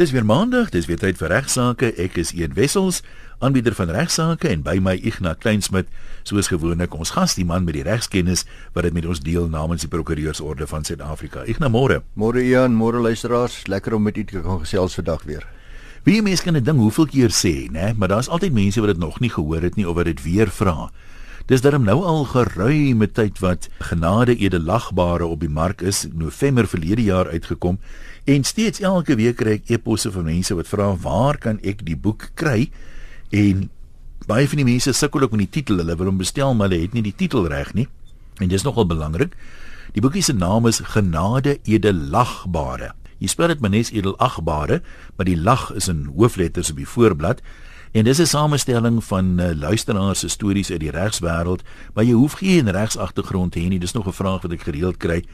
Dis weer maandag, dis weer tyd vir regsaake. Ek is Ian Wessels, aanbieder van regsaake en by my Ignas Kleinsmid, soos gewoonlik ons gas, die man met die regskennis wat dit met ons deel namens die Prokureursorde van Suid-Afrika. Ignas, môre. Môre Ian, môre luisteraars, lekker om met u te kan gesels vandag weer. Wie mense kan dit ding hoeveel keer sê, né? Maar daar's altyd mense wat dit nog nie gehoor het nie of wat dit weer vra. Dis daarom nou al geruime tyd wat genade edelagbare op die mark is, November verlede jaar uitgekom en steeds elke week kry ek e-posse van mense wat vra waar kan ek die boek kry? En baie van die mense sukkel ook met die titel, hulle wil hom bestel maar hulle het nie die titel reg nie. En dis nogal belangrik. Die boekie se naam is Genade edelagbare. Jy spel dit menes edelagbare, maar die lag is in hoofletters op die voorblad. En dis 'n samestelling van uh, luisteraars se stories uit die regswêreld, maar jy hoef geen regsagtergrond te hê nie. Dis nog 'n vraag wat ek gereeld kry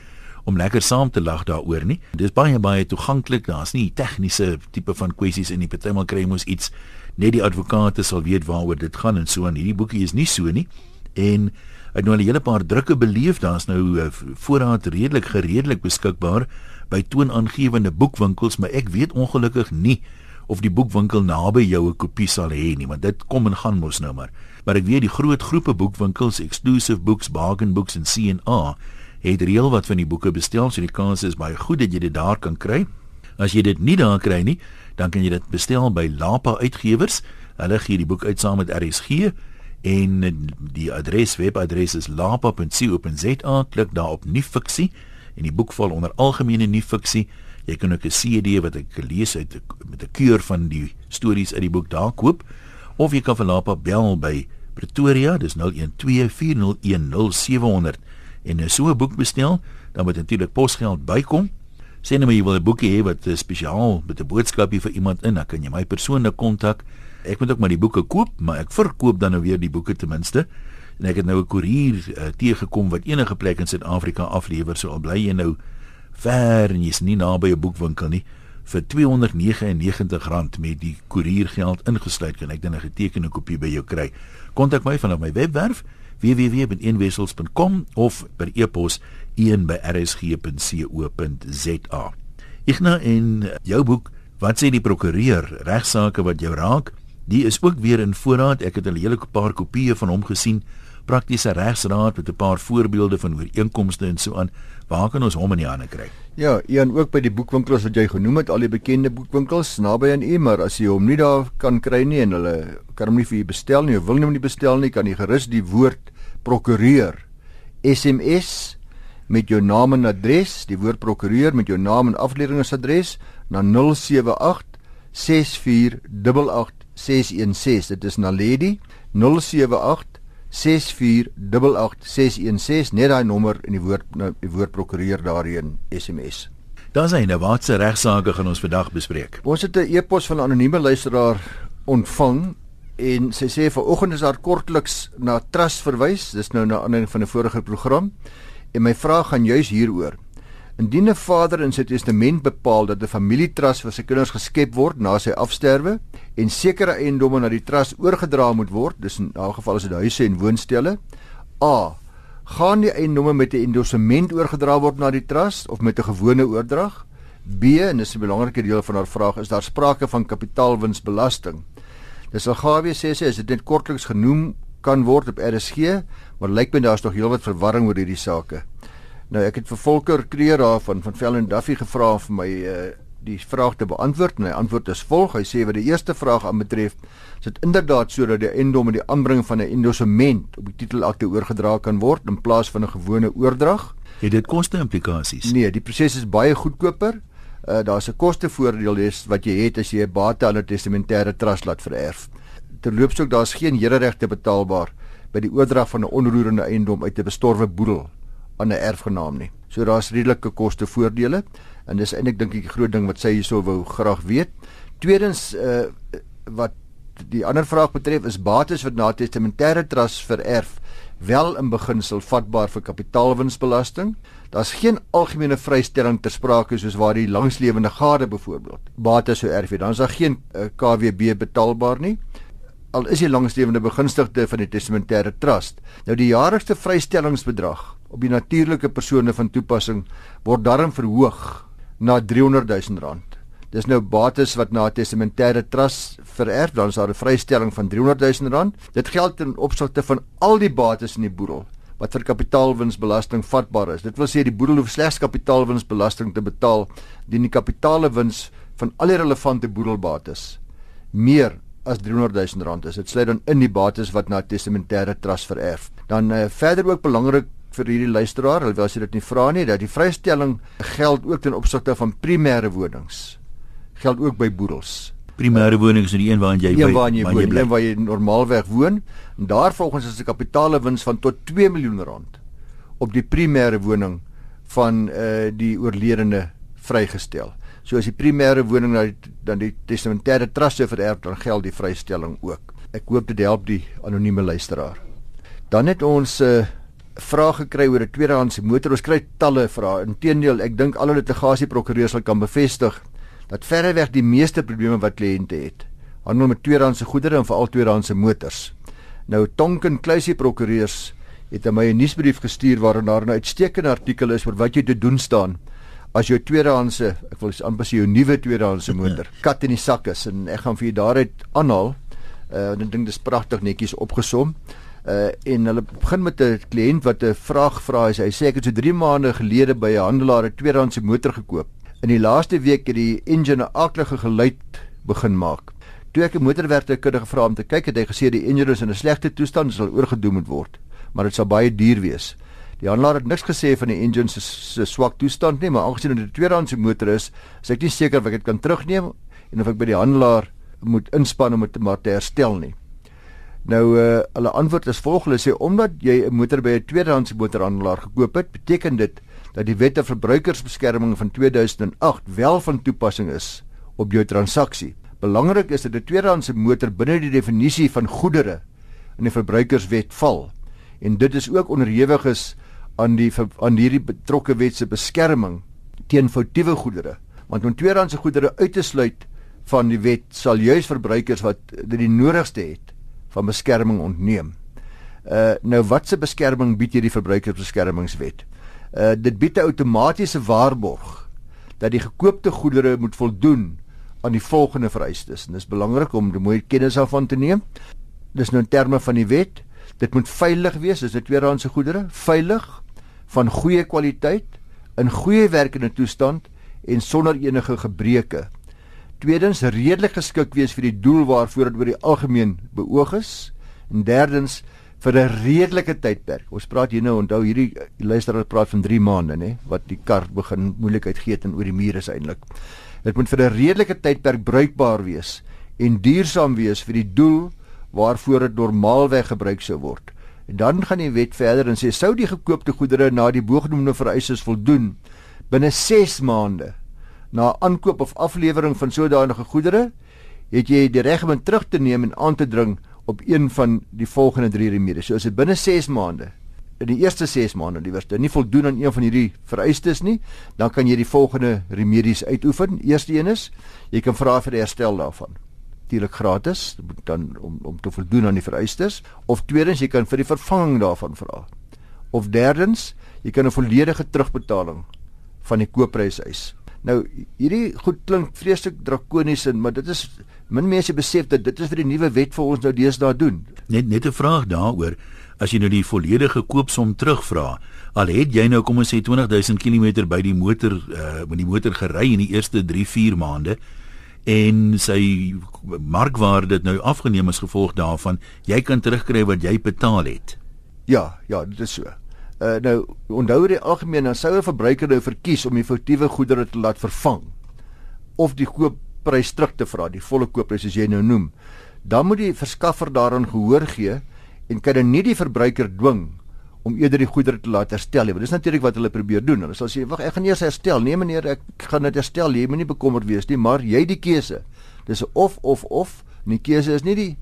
om lekker saam te lag daaroor nie. Dis baie baie toeganklik. Daar's nie tegniese tipe van kwessies in die partymal kry mos iets net die advokate sal weet waaroor dit gaan en so aan. Hierdie boekie is nie so nie. En ek nou al 'n hele paar drukke beleef. Daar's nou uh, voorraad redelik gereedelik beskikbaar by toonaangewende boekwinkels, maar ek weet ongelukkig nie of die boekwinkel naby jou 'n kopie sal hê nie, want dit kom en gaan mos nou maar. Maar ek weet die groot groepe boekwinkels, Exclusive Books, Bargain Books en C&A het reël wat van die boeke bestel, so die kans is baie goed dat jy dit daar kan kry. As jy dit nie daar kry nie, dan kan jy dit bestel by Lapa Uitgewers. Hulle gee die boek uit saam met RSG en die adres webadres is lapa.co.za. Klik daar op nuwe fiksie en die boek val onder algemene nuwe fiksie. Jy kan ook 'n CD wat ek gelees het met 'n keur van die stories uit die boek daar koop of jy kan vir Lapa bel by Pretoria, dis 0124010700 en so 'n boek bestel, dan moet natuurlik posgeld bykom. Sê net maar jy wil 'n boekie hê wat spesiaal met 'n boodskapie vir iemand in, dan kan jy my persoonlik kontak. Ek moet ook maar die boeke koop, maar ek verkoop dan nou weer die boeke ten minste. En ek het nou 'n koerier uh, teëgekom wat enige plek in Suid-Afrika aflewer, so al bly jy nou ver en jy's nie naby 'n boekwinkel nie vir R299 met die koeriergeld ingesluit kan ek dan 'n getekende kopie by jou kry. Kontak my vanaf my webwerf www.eenwessels.com of per e-pos een@rsg.co.za. Igna in jou boek Wat sê die prokureur regsaake wat jou raak? Die is ook weer in voorraad. Ek het 'n hele paar kopieë van hom gesien praktiese regsraad met 'n paar voorbeelde van ooreenkomste en so aan. Waar kan ons hom in die hande kry? Ja, een ook by die boekwinkels wat jy genoem het, al die bekende boekwinkels naby aan u, maar as jy hom nie daar kan kry nie en hulle kan hom nie vir u bestel nie, of wil hom nie bestel nie, kan jy gerus die woord prokureur SMS met jou naam en adres, die woord prokureur met jou naam en afdelingsadres na 078 648 616. Dit is na Lady 078 6488616 net daai nommer en die woord die woord prokureur daarin SMS. Daar's 'n watse regsaake gaan ons vandag bespreek. Ons het 'n e-pos van 'n anonieme luisteraar ontvang en sy sê vanoggend is daar kortliks na trust verwys. Dis nou na aanleiding van 'n vorige program. En my vraag gaan juis hieroor. Indien 'n vader in sy testament bepaal dat 'n familietrust vir sy kinders geskep word na sy afsterwe en sekere eiendomme na die trust oorgedra moet word, dis in 'n geval is dit huise en woonstelle, A. Gaan die eiendomme met 'n endorsement oorgedra word na die trust of met 'n gewone oordrag? B en dis 'n belangrike deel van haar vraag, is daar sprake van kapitaalwinsbelasting? Dis al gawe sê sy is dit net kortliks genoem kan word op RSG, maar lyk my daar's nog heelwat verwarring oor hierdie saake. Nou ek het vir Volker Kreer daar van van Vellen Duffy gevra vir my uh die vraag te beantwoord en hy antwoord is volg. Hy sê wat die eerste vraag aanbetref, is dit inderdaad sodat die eiendom met die aanbring van 'n endorsement op die titelakte oorgedra kan word in plaas van 'n gewone oordrag. Het dit koste implikasies? Nee, die proses is baie goedkoper. Uh daar's 'n kostevoordeel is wat jy het as jy 'n bate aan 'n testamentêre trust laat vererf. Terloops ook daar's geen hereregte betaalbaar by die oordrag van 'n onroerende eiendom uit 'n bestorwe boedel aan 'n erfgenaam nie. So daar's redelike koste voordele en dis eintlik dink ek die groot ding wat sy hierso wou graag weet. Tweedens uh wat die ander vraag betref is bates wat na testamentêre trust vererf wel in beginsel vatbaar vir kapitaalwinsbelasting. Daar's geen algemene vrystelling ter sprake soos waar die langslewende gade byvoorbeeld bates sou erf. Dan is daar geen uh, eh, KWB betaalbaar nie al is die langslewende begunstigde van die testamentêre trust. Nou die jaarlikse vrystellingsbedrag op die natuurlike persone van toepassing word daarom verhoog na R300 000. Dis nou bates wat na 'n testamentêre trust vererf, dan is daar 'n vrystelling van 300 000 rand. Dit geld ten opsigte van al die bates in die boedel wat vir kapitaalwinsbelasting vatbaar is. Dit wil sê die boedel hoef slegs kapitaalwinsbelasting te betaal dien die kapitaalewins van al die relevante boedelbates meer as 300 000 rand is. Dit sluit dan in die bates wat na testamentêre trust vererf. Dan uh, verder ook belangrik vir hierdie luisteraar, alhoewel as jy dit nie vra nie, dat die vrystelling geld ook ten opsigte van primêre wonings geld ook by boedels. Primêre wonings is die een waarin jy by waar jy woon, een waar jy normaalweg woon. En daarvolgens is 'n kapitaalewins van tot 2 miljoen rand op die primêre woning van uh die oorledene vrygestel. So as die primêre woning nou dan die testamentêre trust vererf dan geld die vrystelling ook. Ek hoop dit help die anonieme luisteraar. Dan het ons 'n uh, vraag gekry oor 'n tweedehandse motor. Ons kry talle vrae. Inteendeel, ek dink al hulle litigasieprokureurs sal kan bevestig dat verreweg die meeste probleme wat kliënte het, handel met tweedehandse goedere en veral tweedehandse motors. Nou Tonken Kluisie prokureurs het aan my 'n nuusbrief gestuur waarin daar 'n uitstekende artikel is oor wat jy te doen staan as jou tweedehandse, ek wil amper sê jou nuwe tweedehandse motor kat in die sak is en ek gaan vir jou daaruit aanhaal. Uh ek dink dit is pragtig netjies opgesom. Uh en hulle begin met 'n kliënt wat 'n vraag vra. Hy sê ek het so 3 maande gelede by 'n handelaar 'n tweedehandse motor gekoop. In die laaste week het die engine 'n aardige geluid begin maak. Toe ek 'n motorwerker kundige gevra om te kyk, het hy gesê die engine is in 'n slegte toestand en sal oorgedoen moet word, maar dit sal baie duur wees. Die handelaar het niks gesê van die engine se se swak toestand nie, maar aangesien dit 'n tweedehandse motor is, is ek nie seker of ek dit kan terugneem en of ek by die handelaar moet inspann om dit maar te herstel nie. Nou uh, hulle antwoord is volg hulle sê omdat jy 'n motor by 'n tweedehandse motorhandelaar gekoop het, beteken dit dat die wette verbruikersbeskerming van 2008 wel van toepassing is op jou transaksie. Belangrik is dat 'n tweedehandse motor binne die definisie van goedere in die verbruikerswet val en dit is ook onderhewig is aan die aan hierdie betrokke wet se beskerming teen foutiewe goedere. Want om tweedehandse goedere uit te sluit van die wet sal juis verbruikers wat dit die nodigste het van beskerming ontneem. Uh nou watse beskerming bied hierdie verbruikersbeskermingswet? Uh dit bied 'n outomatiese waarborg dat die gekoopte goedere moet voldoen aan die volgende vereistes. En dis belangrik om die mooi kennis daarvan te neem. Dis nou in terme van die wet, dit moet veilig wees, dis 'n tweedehandse goedere, veilig, van goeie kwaliteit, in goeie werkende toestand en sonder enige gebreke. Tweedens redelik geskik wees vir die doel waarvoor dit oor die algemeen beoog is. En derdens vir 'n redelike tydperk. Ons praat hier nou onthou hierdie luisteraar praat van 3 maande nê wat die kar begin moeilikheid gee en oor die muur is eintlik. Dit moet vir 'n redelike tydperk bruikbaar wees en duursaam wees vir die doel waarvoor dit normaalweg gebruik sou word. En dan gaan die wet verder en sê sou die gekoopte goedere na die bogenoemde vereistes voldoen binne 6 maande na aankoop of aflewering van sodanige goedere, het jy die reg om terug te neem en aan te dring op een van die volgende 3 remedies. So as dit binne 6 maande in die eerste 6 maande die werste nie voldoen aan een van hierdie vereistes nie, dan kan jy die volgende remedies uitoefen. Eerste een is jy kan vra vir herstel daarvan. Natuurlik gratis, dan om om te voldoen aan die vereistes of tweedens jy kan vir die vervanging daarvan vra. Of derdens, jy kan 'n volledige terugbetaling van die koopprys eis. Nou hierdie goed klink vreeslik drakonies en maar dit is min mense besef dat dit is vir die nuwe wet vir ons nou deesdae doen. Net net 'n vraag daaroor as jy nou die volledige koopsom terugvra. Al het jy nou kom ons sê 20000 km by die motor uh met die motor gery in die eerste 3-4 maande en sy markwaarde dit nou afgeneem as gevolg daarvan, jy kan terugkry wat jy betaal het. Ja, ja, dit is so. Uh, nou onthou die algemeen dan sou 'n verbruiker nou verkies om die foutiewe goedere te laat vervang of die koopprys terug te vra, die volle koopprys as jy nou noem. Dan moet die verskaffer daaraan gehoor gee en kan dan nie die verbruiker dwing om eerder die goedere te laat herstel nie. Want dis natuurlik wat hulle probeer doen. Hulle sal sê, "Wag, ek gaan eers herstel." Nee meneer, ek gaan dit herstel. Jy moenie bekommerd wees nie, maar jy die keuse. Dis 'n of of of. En die keuse is nie die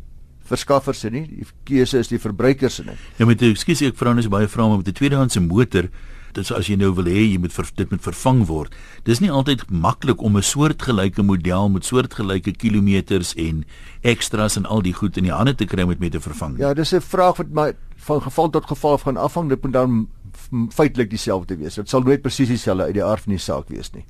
verskaffers se nie, die keuse is die verbruikers se nie. Ja, met ekskuus ek vra net baie vrae met 'n tweedehandse motor, dit as jy nou wil hê jy moet ver, dit moet vervang word. Dis nie altyd maklik om 'n soortgelyke model met soortgelyke kilometers en ekstras en al die goed in die hande te kry met met te vervang. Ja, dis 'n vraag wat my van geval tot geval gaan afhang, dit moet dan feitelik dieselfde wees. Dit sal nooit presies dieselfde uit die aard van die saak wees nie.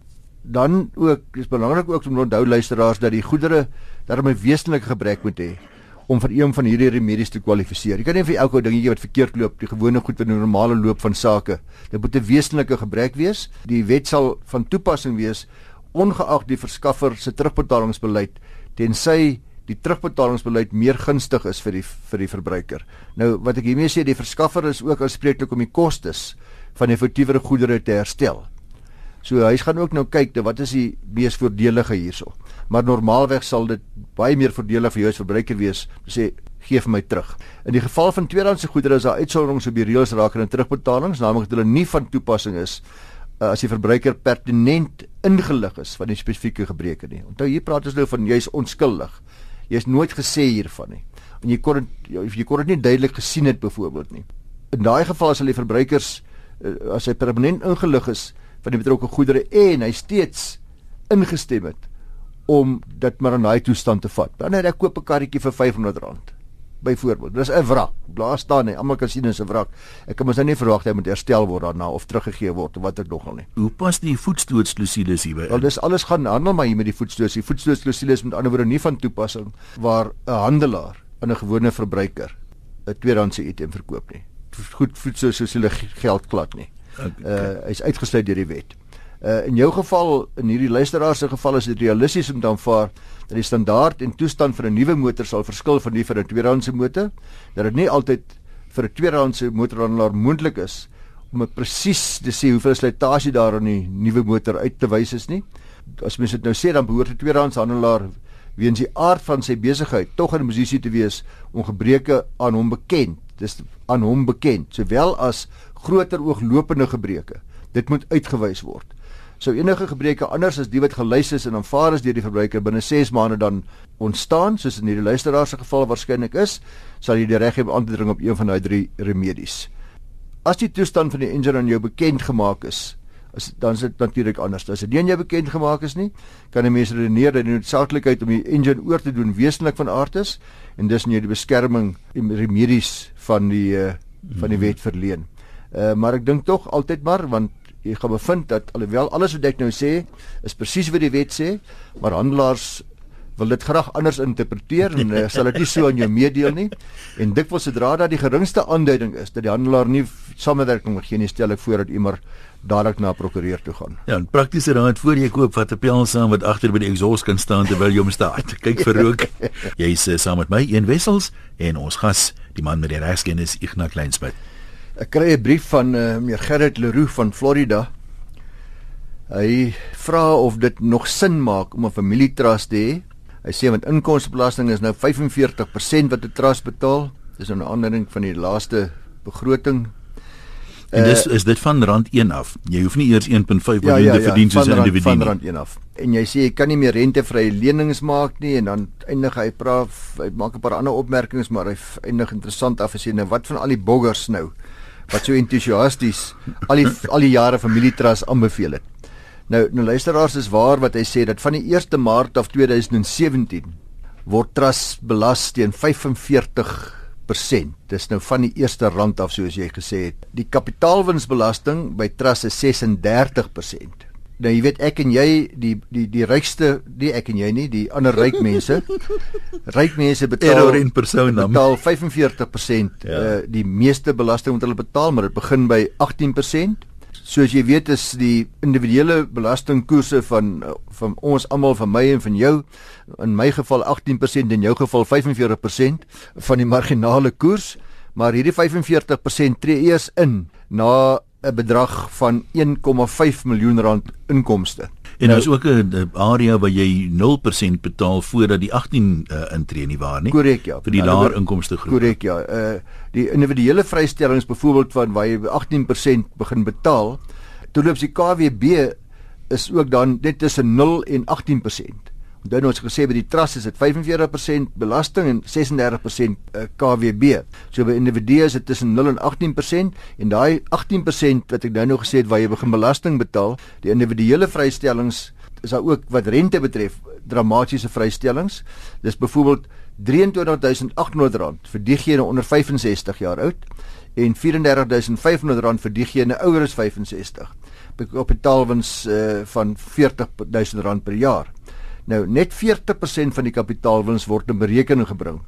dan ook dis belangrik ook om onthou luisteraars dat die goedere daarmee 'n wesenlike gebrek moet hê om vir een van hierdie remedies te kwalifiseer. Jy kan nie vir elke dingetjie wat verkeerd loop, die gewone goed wat 'n normale loop van sake. Dit moet 'n wesenlike gebrek wees. Die wet sal van toepassing wees ongeag die verskaffer se terugbetalingsbeleid tensy die terugbetalingsbeleid meer gunstig is vir die vir die verbruiker. Nou wat ek hiermee sê, die verskaffer is ook aanspreeklik om die kostes van effektiewe goedere te herstel. So hy gaan ook nou kyk wat is die mees voordelige hierso. Maar normaalweg sal dit baie meer voordelig vir jou as verbruiker wees sê gee vir my terug. In die geval van tweedehandse goedere is daar uitsonderings op die reëls rakende terugbetalings, naamlik dat hulle nie van toepassing is uh, as die verbruiker pertinent ingelig is van die spesifieke gebreke nie. Onthou hier praat ons nou van jy's onskuldig. Jy's nooit gesê hiervan nie. En jy kon dit jy kon dit nie duidelik gesien het byvoorbeeld nie. In daai geval sal die verbruikers uh, as hy permanent ingelig is van die betrokke goedere en hy steeds ingestem het om dit maar in daai toestand te vat. Dan het ek koop 'n karretjie vir R500 byvoorbeeld. Dis 'n wrak. Blaas staan nie. Almal kan sien dit is 'n wrak. Ek kan mos nou nie verwag hy moet herstel word daarna of teruggegee word of wat ek nogal nie. Hoe pas die voetstootsklausule hierby? Wel dis alles gaan handel maar hier met die voetstoots. Die voetstootsklausule is met ander woorde nie van toepassing waar 'n handelaar aan 'n gewone verbruiker 'n tweedehandse item verkoop nie. Goed voetstootsklausule geld glad nie. Okay. Uh hy's uitgesluit deur die wet. Uh in jou geval, in hierdie luisteraar se geval is dit realisties om te aanvaar dat die standaard en toestand vir 'n nuwe motor sal verskil van die vir 'n tweedehandse motor. Dat dit nie altyd vir 'n tweedehandse motorhandelaar moontlik is om presies te sê hoeveel slytasie daar aan die nuwe motor uit te wys is nie. As mens dit nou sê dan behoort 'n tweedehandse handelaar weens die aard van sy besigheid tog in 'n posisie te wees om gebreke aan hom bekend dis aan hom bekend sowel as groter ooglopende gebreke dit moet uitgewys word sou enige gebreke anders as die wat gelys is en aanvaar is deur die verbruiker binne 6 maande dan ontstaan soos in hierdie luisteraar se geval waarskynlik is sal jy die reg hê om aan te dring op een van daai drie remedies as die toestand van die engine aan jou bekend gemaak is as dan is dit natuurlik anders. As dit nie aan jou bekend gemaak is nie, kan 'n mens redeneer dat die noodsaaklikheid om die engine oor te doen wesentlik van aard is en dis nie die beskerming en remedies van die uh, van die wet verleen. Uh, maar ek dink tog altyd maar want jy gaan bevind dat alhoewel alles wat ek nou sê is presies wat die wet sê, maar handelaars wil dit graag anders interpreteer en uh, sal dit nie so aan jou meedeel nie. En dikwels sodra daar die geringste aanduiding is dat die handelaar nie samewerking wil gee nie, stel ek voor dat iemand dadelik na 'n prokureur toe gaan. Ja, 'n praktiese raad voor jy koop wat 'n pel saam wat agter by die exhaust kan staan terwyl jy hom staan. Kyk vir rook. jy is uh, saam met my een wessels en ons gas, die man met die regskennis Ignas Kleinsmid. Ek kry 'n brief van uh, meneer Gerrit Leroux van Florida. Hy vra of dit nog sin maak om 'n familietrust te hê Hy sê want inkomstebelasting is nou 45% wat 'n trust betaal. Dis 'n aanleiding van die laaste begroting. En dis uh, is dit van rand 1 af. Jy hoef nie eers 1.5 miljoen ja, ja, te ja, verdien soos 'n individu van rand 1 af. En jy sê jy kan nie meer rentevrye lenings maak nie en dan eindig hy praat hy maak 'n paar ander opmerkings maar hy eindig interessant af as jy nou wat van al die boggers nou wat so entoesiasties al die al die jare familietrust aanbeveel het. Nou nou luisteraars is waar wat hy sê dat van die 1 Maart af 2017 word trust belas teen 45%. Dis nou van die eerste rand af soos jy gesê het. Die kapitaalwinsbelasting by trust is 36%. Nou jy weet ek en jy die die die rykste die ek en jy nie die ander ryk mense. Ryk mense betaal in persoon dan. betaal 45% ja. uh, die meeste belasting wat hulle betaal maar dit begin by 18% soos jy weet is die individuele belastingkoerse van van ons almal van my en van jou in my geval 18% en in jou geval 45% van die marginale koers. Maar hierdie 45% tree eers in na 'n bedrag van 1,5 miljoen rand inkomste En nou is ook 'n area waar jy 0% betaal voordat die 18 uh, intree nie waar nie. Korrek ja. vir die nou, laer inkomste groep. Korrek ja. Uh die individuele vrystellings byvoorbeeld van waar jy 18% begin betaal, toeloops die KWB is ook dan net tussen 0 en 18%. Dan ons gesê by die trust is dit 45% belasting en 36% eh, KWB. So by individue is dit tussen 0 en 18% en daai 18% wat ek nou nog gesê het waar jy begin belasting betaal, die individuele vrystellings is daar ook wat rente betref dramatiese vrystellings. Dis byvoorbeeld R23800 vir diegene onder 65 jaar oud en R34500 vir diegene ouer as 65. kapitaalwins uh, van 40000 rand per jaar. Nou net 40% van die kapitaalwins word in berekening gebring.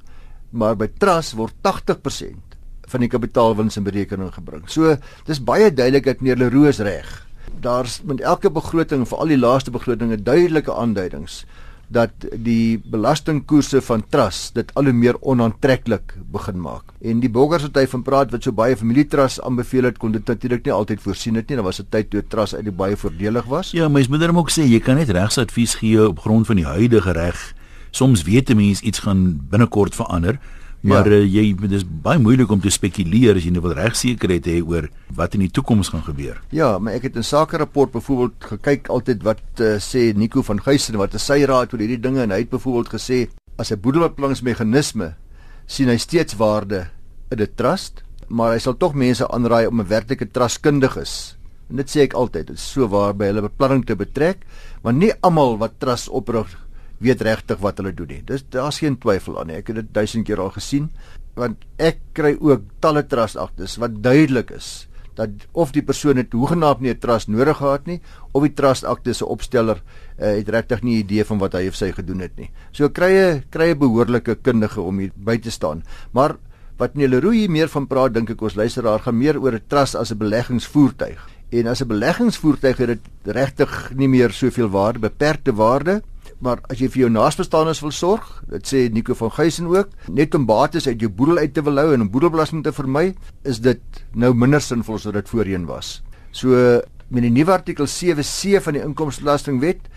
Maar by trust word 80% van die kapitaalwins in berekening gebring. So dis baie duidelik dat meneer Leroux reg. Daar's met elke begroting, veral die laaste begrotinge, duidelike aanduidings dat die belastingkoerse van trust dit al hoe meer onaantreklik begin maak. En die boggers wat hy van praat wat so baie familietrust aanbeveel het, kon dit natuurlik nie altyd voorsien het nie. Daar was 'n tyd toe trust uit die baie voordelig was. Ja, mens moet dan ook sê jy kan net regsadvies gee op grond van die huidige reg. Soms weet 'n mens iets gaan binnekort verander. Maar ja. uh, jy dis baie moeilik om te spekuleer as jy nou wil regsekerheid hê oor wat in die toekoms gaan gebeur. Ja, maar ek het 'n sakerapport byvoorbeeld gekyk altyd wat uh, sê Nico van Geysen wat is sy raad oor hierdie dinge en hy het byvoorbeeld gesê as 'n boedelbeplanningsmeganisme sien hy steeds waarde in 'n trust, maar hy sal tog mense aanraai om 'n werklike trustkundiges en dit sê ek altyd, dit is so waar by hulle beplanning te betrek, want nie almal wat trust oprig weet regtig wat hulle doen nie. Dis daar's geen twyfel aan nie. Ek het dit duisend keer al gesien want ek kry ook talle trust aktes wat duidelik is dat of die persoon het hoegenaamd nie 'n trust nodig gehad nie of die trust akte se opsteller uh, het regtig nie 'n idee van wat hy of sy gedoen het nie. So krye krye behoorlike kundige om hier by te staan. Maar wat Leroux hier meer van praat dink ek ons luisteraar gaan meer oor 'n trust as 'n beleggingsvoertuig. En as 'n beleggingsvoertuig het dit regtig nie meer soveel waarde, beperkte waarde maar as jy vir jou naasbestaanes wil sorg, dit sê Nico van Geysen ook, net om bates uit jou boedel uit te wil hou en om boedelbelasting te vermy, is dit nou minder sinvol as wat dit voorheen was. So met die nuwe artikel 7C van die inkomstebelastingwet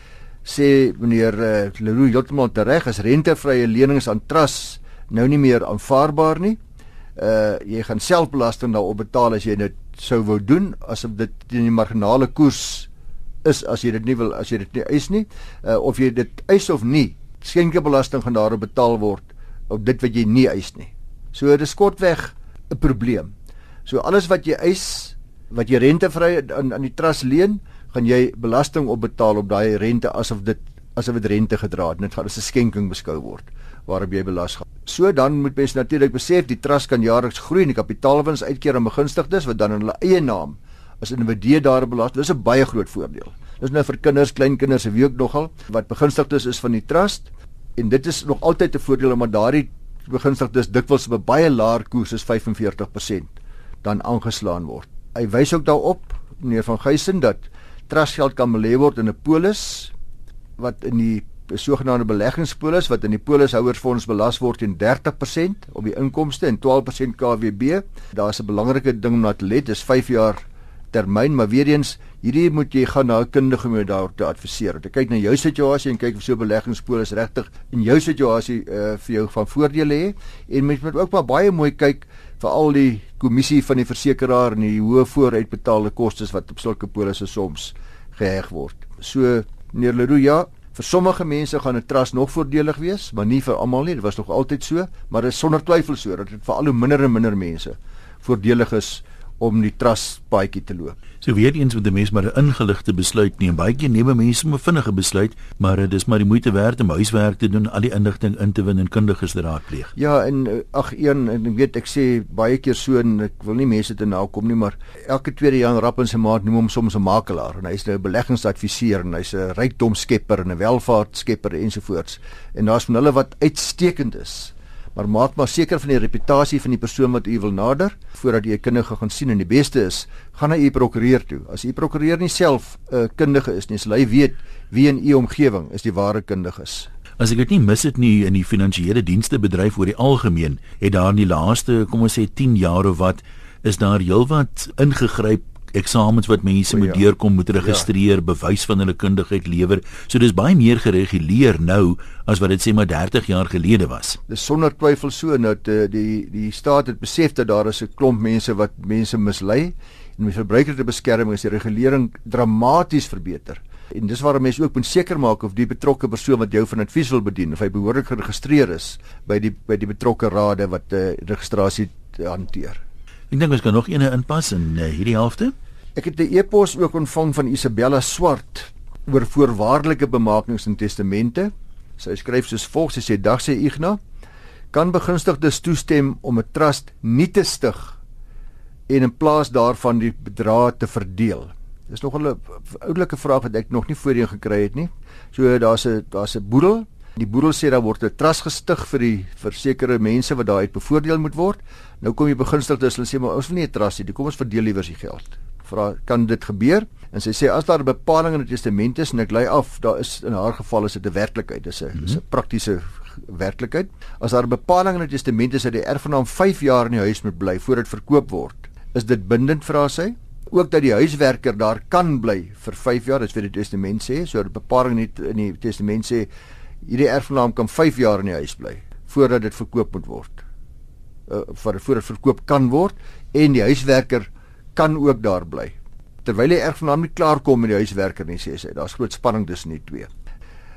sê meneer uh, Leroux heeltemal reg as rentevrye lenings aan trust nou nie meer aanvaarbaar nie. Uh jy gaan selfbelasting daarop betaal as jy dit sou wou doen asof dit in die marginale koers is as jy dit nie wil as jy dit nie eis nie. Uh, of jy dit eis of nie skenkebelasting gaan daarop betaal word op dit wat jy nie eis nie. So dit is kortweg 'n probleem. So alles wat jy eis wat jy rentevry aan aan die trust leen gaan jy belasting op betaal op daai rente asof dit asof dit rente gedra het dit gaan as 'n skenking beskou word waarop jy belas gaan so dan moet mens natuurlik besef die trust kan jaarliks groei en die kapitaalwins uitkeer aan begunstigdes wat dan in hulle eie naam as individue daar belas. Dis 'n baie groot voordeel. Dis nou vir kinders, kleinkinders, wie ook nogal wat begunstigdes is van die trust en dit is nog altyd 'n voordeel omdat daardie begunstigdes dikwels op 'n baie laer koers is 45% dan aangeslaan word. Hy wys ook daarop meneer van Geysen dat trustgeld kan belê word in 'n polis wat in die sogenaamde beleggingspolis wat in die polishouersfonds belas word teen 30% op die inkomste en 12% KWB. Daar's 'n belangrike ding om na te let, dis 5 jaar termyn, maar weer eens, hierdie moet jy gaan na 'n kundige om daar te adviseer. Jy kyk na jou situasie en kyk of so beleggingspool is regtig in jou situasie uh, vir jou van voordele hê en mens moet ook maar baie mooi kyk vir al die kommissie van die versekeraar en die hoë vooruitbetaalde kostes wat op sulke polisse soms geheg word. So meneer Leroux, ja, vir sommige mense gaan 'n trust nog voordelig wees, maar nie vir almal nie. Dit was nog altyd so, maar dit is sonder twyfel so dat dit vir al hoe minder en minder mense voordelig is om die trustpaadjie te loop. So weer eens met die mens maar 'n ingeligte besluit neem. Baie keer neem mense 'n vinnige besluit, maar dit is maar die moeite werd om huiswerk te doen, al die inligting in te win en kundiges te raadpleeg. Ja, en eh, ag een en ek weet ek sê baie keer so en ek wil nie mense te nakom nie, maar elke tweede Jan Rappen se maat noem hom soms 'n makelaar en hy's nou 'n beleggingsadviseur en hy's 'n rykdomskepper en 'n welvaartskepper ensovoorts. En daar's van hulle wat uitstekend is maar maak maar seker van die reputasie van die persoon wat u wil nader voordat u 'n kundige gaan sien en die beste is. Gaan na u prokureur toe. As u prokureur nie self 'n uh, kundige is nie sal hy weet wie in u omgewing is die ware kundiges. As ek dit nie mis het nie in die finansiële dienste bedryf oor die algemeen het daar in die laaste kom ons sê 10 jaar of wat is daar heelwat ingegryp eksamens wat mense moet ja. deurkom moet registreer, ja. bewys van hulle kundigheid lewer. So dis baie meer gereguleer nou as wat dit sê maar 30 jaar gelede was. Dis sonder twyfel so dat uh, die die staat het besef dat daar is 'n klomp mense wat mense mislei en met verbruikerde beskerming is die regulering dramaties verbeter. En dis waarom mense ook moet seker maak of die betrokke persoon wat jou van advies wil bedien, of hy behoorlik geregistreer is by die by die betrokke rade wat uh, registrasie hanteer. Ek dink ons kan nog eene inpas in uh, hierdie helfte. Ek het 'n e-pos ook ontvang van Isabella Swart oor voorwaardelike bemakings en testamente. Sy skryf soos volg: Sy sê: "Dag sê Ignas, kan begunstigdes toestem om 'n trust nie te stig en in plaas daarvan die bedrae te verdeel." Dis nog 'n oudelike vraag wat ek nog nie voorheen gekry het nie. So daar's 'n daar's 'n boedel. Die boedel sê daar word 'n trust gestig vir die versekerde mense wat daaruit bevoordeel moet word. Nou kom jy begunstigdes hulle sê maar ons wil nie 'n trust hê, kom ons verdeel liewer die geld. Vra kan dit gebeur? En sy sê as daar 'n bepaling in die testament is en ek lei af, daar is in haar geval is dit 'n werklikheid, dis 'n mm -hmm. dis 'n praktiese werklikheid. As daar 'n bepaling in die testament is dat die erfgenaam 5 jaar in die huis moet bly voordat verkoop word, is dit bindend vra sy? ook dat die huiswerker daar kan bly vir 5 jaar, dis wat die testament sê. So 'n bepaling in die, in die testament sê hierdie erfgenaam kan 5 jaar in die huis bly voordat dit verkoop moet word. Uh vir voordat verkoop kan word en die huiswerker kan ook daar bly. Terwyl die erfgenaam nie klaar kom met die huiswerker nie, sê sy, daar's groot spanning tussen die twee.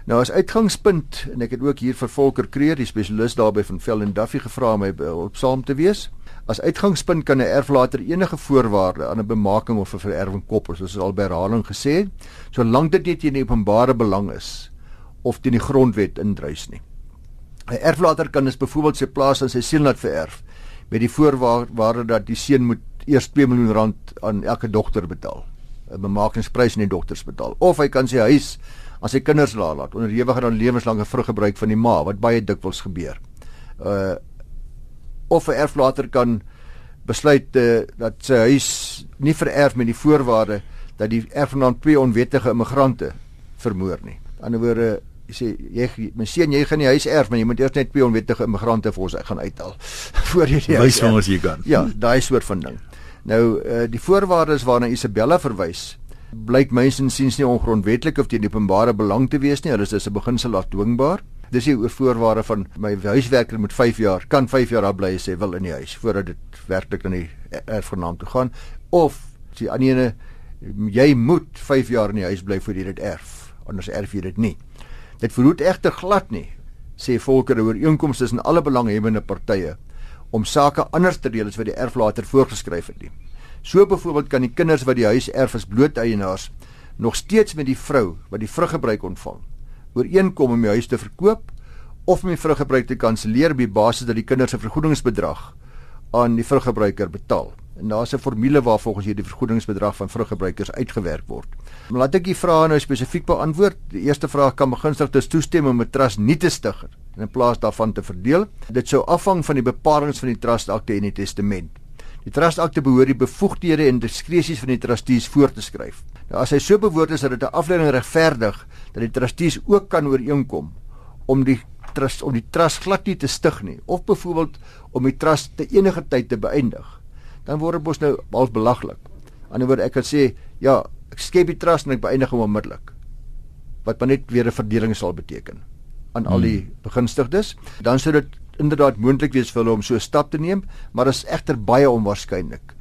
Nou as uitgangspunt en ek het ook hier vir Volker Kreer, die spesialis daarby van Vel en Duffy gevra om my op saam te wees. As uitgangspunt kan 'n erflater enige voorwaarde aan 'n bemaking of 'n vererwing koppel, soos al by herhaling gesê solank dit nie teen die openbare belang is of teen die grondwet indruis nie. 'n Erflater kan dus byvoorbeeld sy plaas aan sy seun laat vererf met die voorwaarde dat die seun moet eers 2 miljoen rand aan elke dogter betaal, 'n bemakingsprys aan die dogters betaal, of hy kan sy huis aan sy kinders laat onderhewig aan lewenslange vruggebruik van die ma wat baie dikwels gebeur. Uh of 'n erflater kan besluit uh, dat sy huis nie vererf met die voorwaarde dat die erfgenaam twee onwettige immigrante vermoor nie. Aan die ander woorde, jy sê jy my seun jy gaan die huis erf, maar jy moet eers net twee onwettige immigrante vir ons gaan uithaal voor jy die huis van ons jy kan. Ja, daai soort van ding. Nou uh, die voorwaardes waarna Isabella verwys blyk mensens siens nie ongrondwettig of teen die openbare belang te wees nie. Hulle is dis 'n beginsel afdwingbaar dis die voorwaarde van my huiswerker moet 5 jaar kan 5 jaar daar bly as hy wil in die huis voordat dit werklik aan die erfgenaam toe gaan. Of die ander jy moet 5 jaar in die huis bly voor jy dit erf anders erf jy dit nie. Dit verhoed egter glad nie sê volker oor inkomste tussen alle belanghebbende partye om sake anders te reël as wat die erflater voorgeskryf het nie so byvoorbeeld kan die kinders wat die huis erf as bloot eienaars nog steeds met die vrou wat die vruggebruik ontvang ooreenkom om die huis te verkoop of om die vruggebruik te kanselleer op die basis dat die kinders se vergoedingsbedrag aan die vruggebruiker betaal. En daar's 'n formule waar volgens hierdie vergoedingsbedrag van vruggebruikers uitgewerk word. Maar laat ek die vrae nou spesifiek beantwoord. Die eerste vraag kan begunstigdes toestem om 'n trust nie te stig in plaas daarvan te verdeel. Dit sou afhang van die bepalinge van die trustakte en die testament. Die trustakte behoort die bevoegdhede en diskresies van die trustees voor te skryf. Nou as hy so bewoord is dat dit 'n afleiding regverdig dat die trustees ook kan ooreenkom om die trust om die trust glad nie te stig nie of byvoorbeeld om die trust te enige tyd te beëindig dan word dit mos nou al belaglik. Aan die ander word ek kan sê ja, ek skep die trust en ek beëindig hom onmiddellik. Wat maar net weer 'n verdeling sal beteken aan al die hmm. begunstigdes. Dan sou dit inderdaad moontlik wees vir hulle om so 'n stap te neem, maar dit is egter baie onwaarskynlik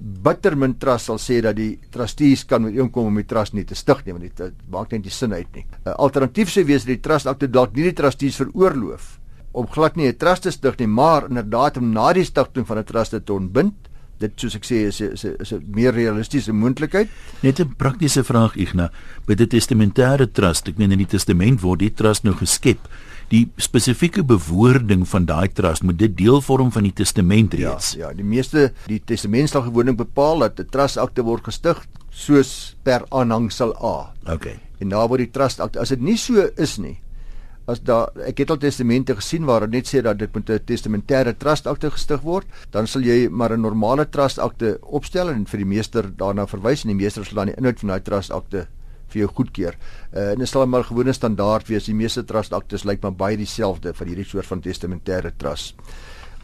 bittermin trust sal sê dat die trustees kan met inkom om die trust nie te stig nie want dit maak net nie sin uit nie. 'n Alternatief sou wees dat die trust akte dalk nie die trustees veroorloof om glad nie 'n trust te stig nie, maar inderdaad om na die stigting van 'n trust te ontbind. Dit soos ek sê is is is 'n meer realistiese moontlikheid. Net 'n praktiese vraag Igna, by die testamentêre trust, ek meen in die testament word die trust nou geskep die spesifieke bewoording van daai trust moet dit deel vorm van die testament ja, reeds. Ja, ja, die meeste die testament sal gewoonlik bepaal dat 'n trust akte word gestig soos per aanhangsel A. OK. En daar word die trust akte as dit nie so is nie. As daar ek het al testamente gesien waar dit net sê dat dit moet 'n testamentêre trust akte gestig word, dan sal jy maar 'n normale trust akte opstel en vir die meester daarna verwys en die meester sal dan die inhoud van daai trust akte vir jou goedkeur. Uh, en dit sal maar gewone standaard wees. Die meeste trust aktes lyk maar baie dieselfde vir hierdie soort van testamentêre trust.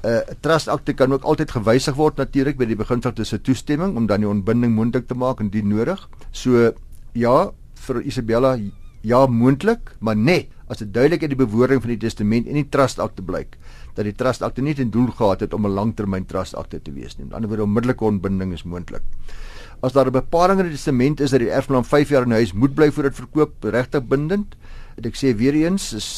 'n uh, Trust akte kan ook altyd gewysig word natuurlik by die beginsel tussen toestemming om dan die ontbinding moontlik te maak indien nodig. So ja, vir Isabella ja moontlik, maar net as dit duidelik uit die bewoording van die testament en die trust akte blyk dat die trust akte nie ten doel gehad het om 'n langtermyn trust akte te wees nie. Die ander wyse onmiddellike ontbinding is moontlik as daar 'n bepaling in die testament is dat die erfgenaam 5 jaar in huis moet bly voor dit verkoop regtig bindend. En ek sê weer eens is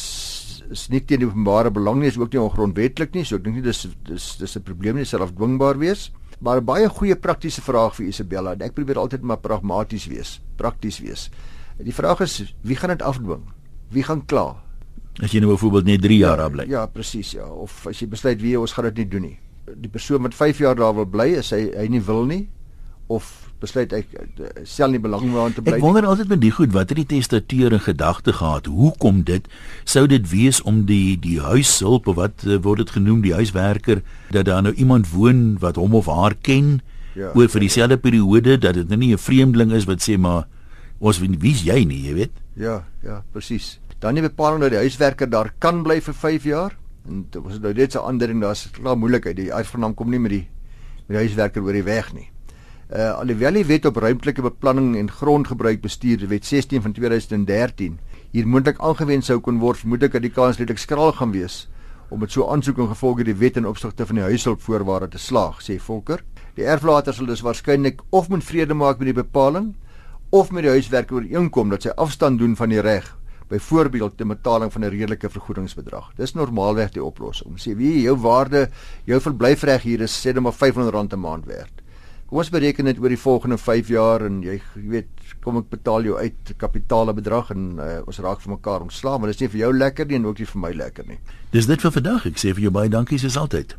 is nie teen die openbare belang nie, is ook nie ongrondwettig nie, so ek dink nie dis dis dis 'n probleem nie, self dwingbaar wees. Maar 'n baie goeie praktiese vraag vir Isabella. Ek probeer altyd maar pragmaties wees, prakties wees. Die vraag is wie gaan dit afdwing? Wie gaan kla? As jy nou byvoorbeeld net 3 jaar daar bly. Ja, presies ja, of as jy besluit wie ons gaan dit nie doen nie. Die persoon wat 5 jaar daar wil bly, is hy hy nie wil nie of besluit ek stel nie belang daarin te bly. Ek wonder altyd met die goed wat het die testateur in gedagte gehad? Hoekom dit sou dit wees om die die huishulp of wat uh, word dit genoem die huiswerker dat daar nou iemand woon wat hom of haar ken ja, oor vir dieselfde periode dat dit nou nie 'n vreemdeling is wat sê maar ons wie's jy nie, jy weet? Ja, ja, presies. Dan die bepaling dat die huiswerker daar kan bly vir 5 jaar en dit was nou net so 'n ander ding daar's klaar moeilikheid. Die uitvernam kom nie met die met die huiswerker oor die weg nie. Uh alhoewel die wet op ruimtelike beplanning en grondgebruik bestuur, wet 16 van 2013, hier moontlik aangewend sou kon word, vermoed ek dat die kans redelik skraal gaan wees om met so aansoek en gevolge die wet in opsigte van die huishulpvoorwaarde te slaag, sê Volker. Die erflater sal dus waarskynlik of moet vrede maak met die bepaling of met die huiswerker ooreenkom dat sy afstand doen van die reg byvoorbeeld te betaling van 'n redelike vergoedingsbedrag. Dis normaalweg die oplossing. Sê wie jou waarde, jou verblyfreg hier is sê net maar R500 'n maand werd. Kom ons bereken dit oor die volgende 5 jaar en jy, jy weet, kom ek betaal jou uit kapitaale bedrag en uh, ons raak vir mekaar ontslae, maar dis nie vir jou lekker nie en ook nie vir my lekker nie. Dis dit vir vandag. Ek sê vir jou baie dankie soos altyd.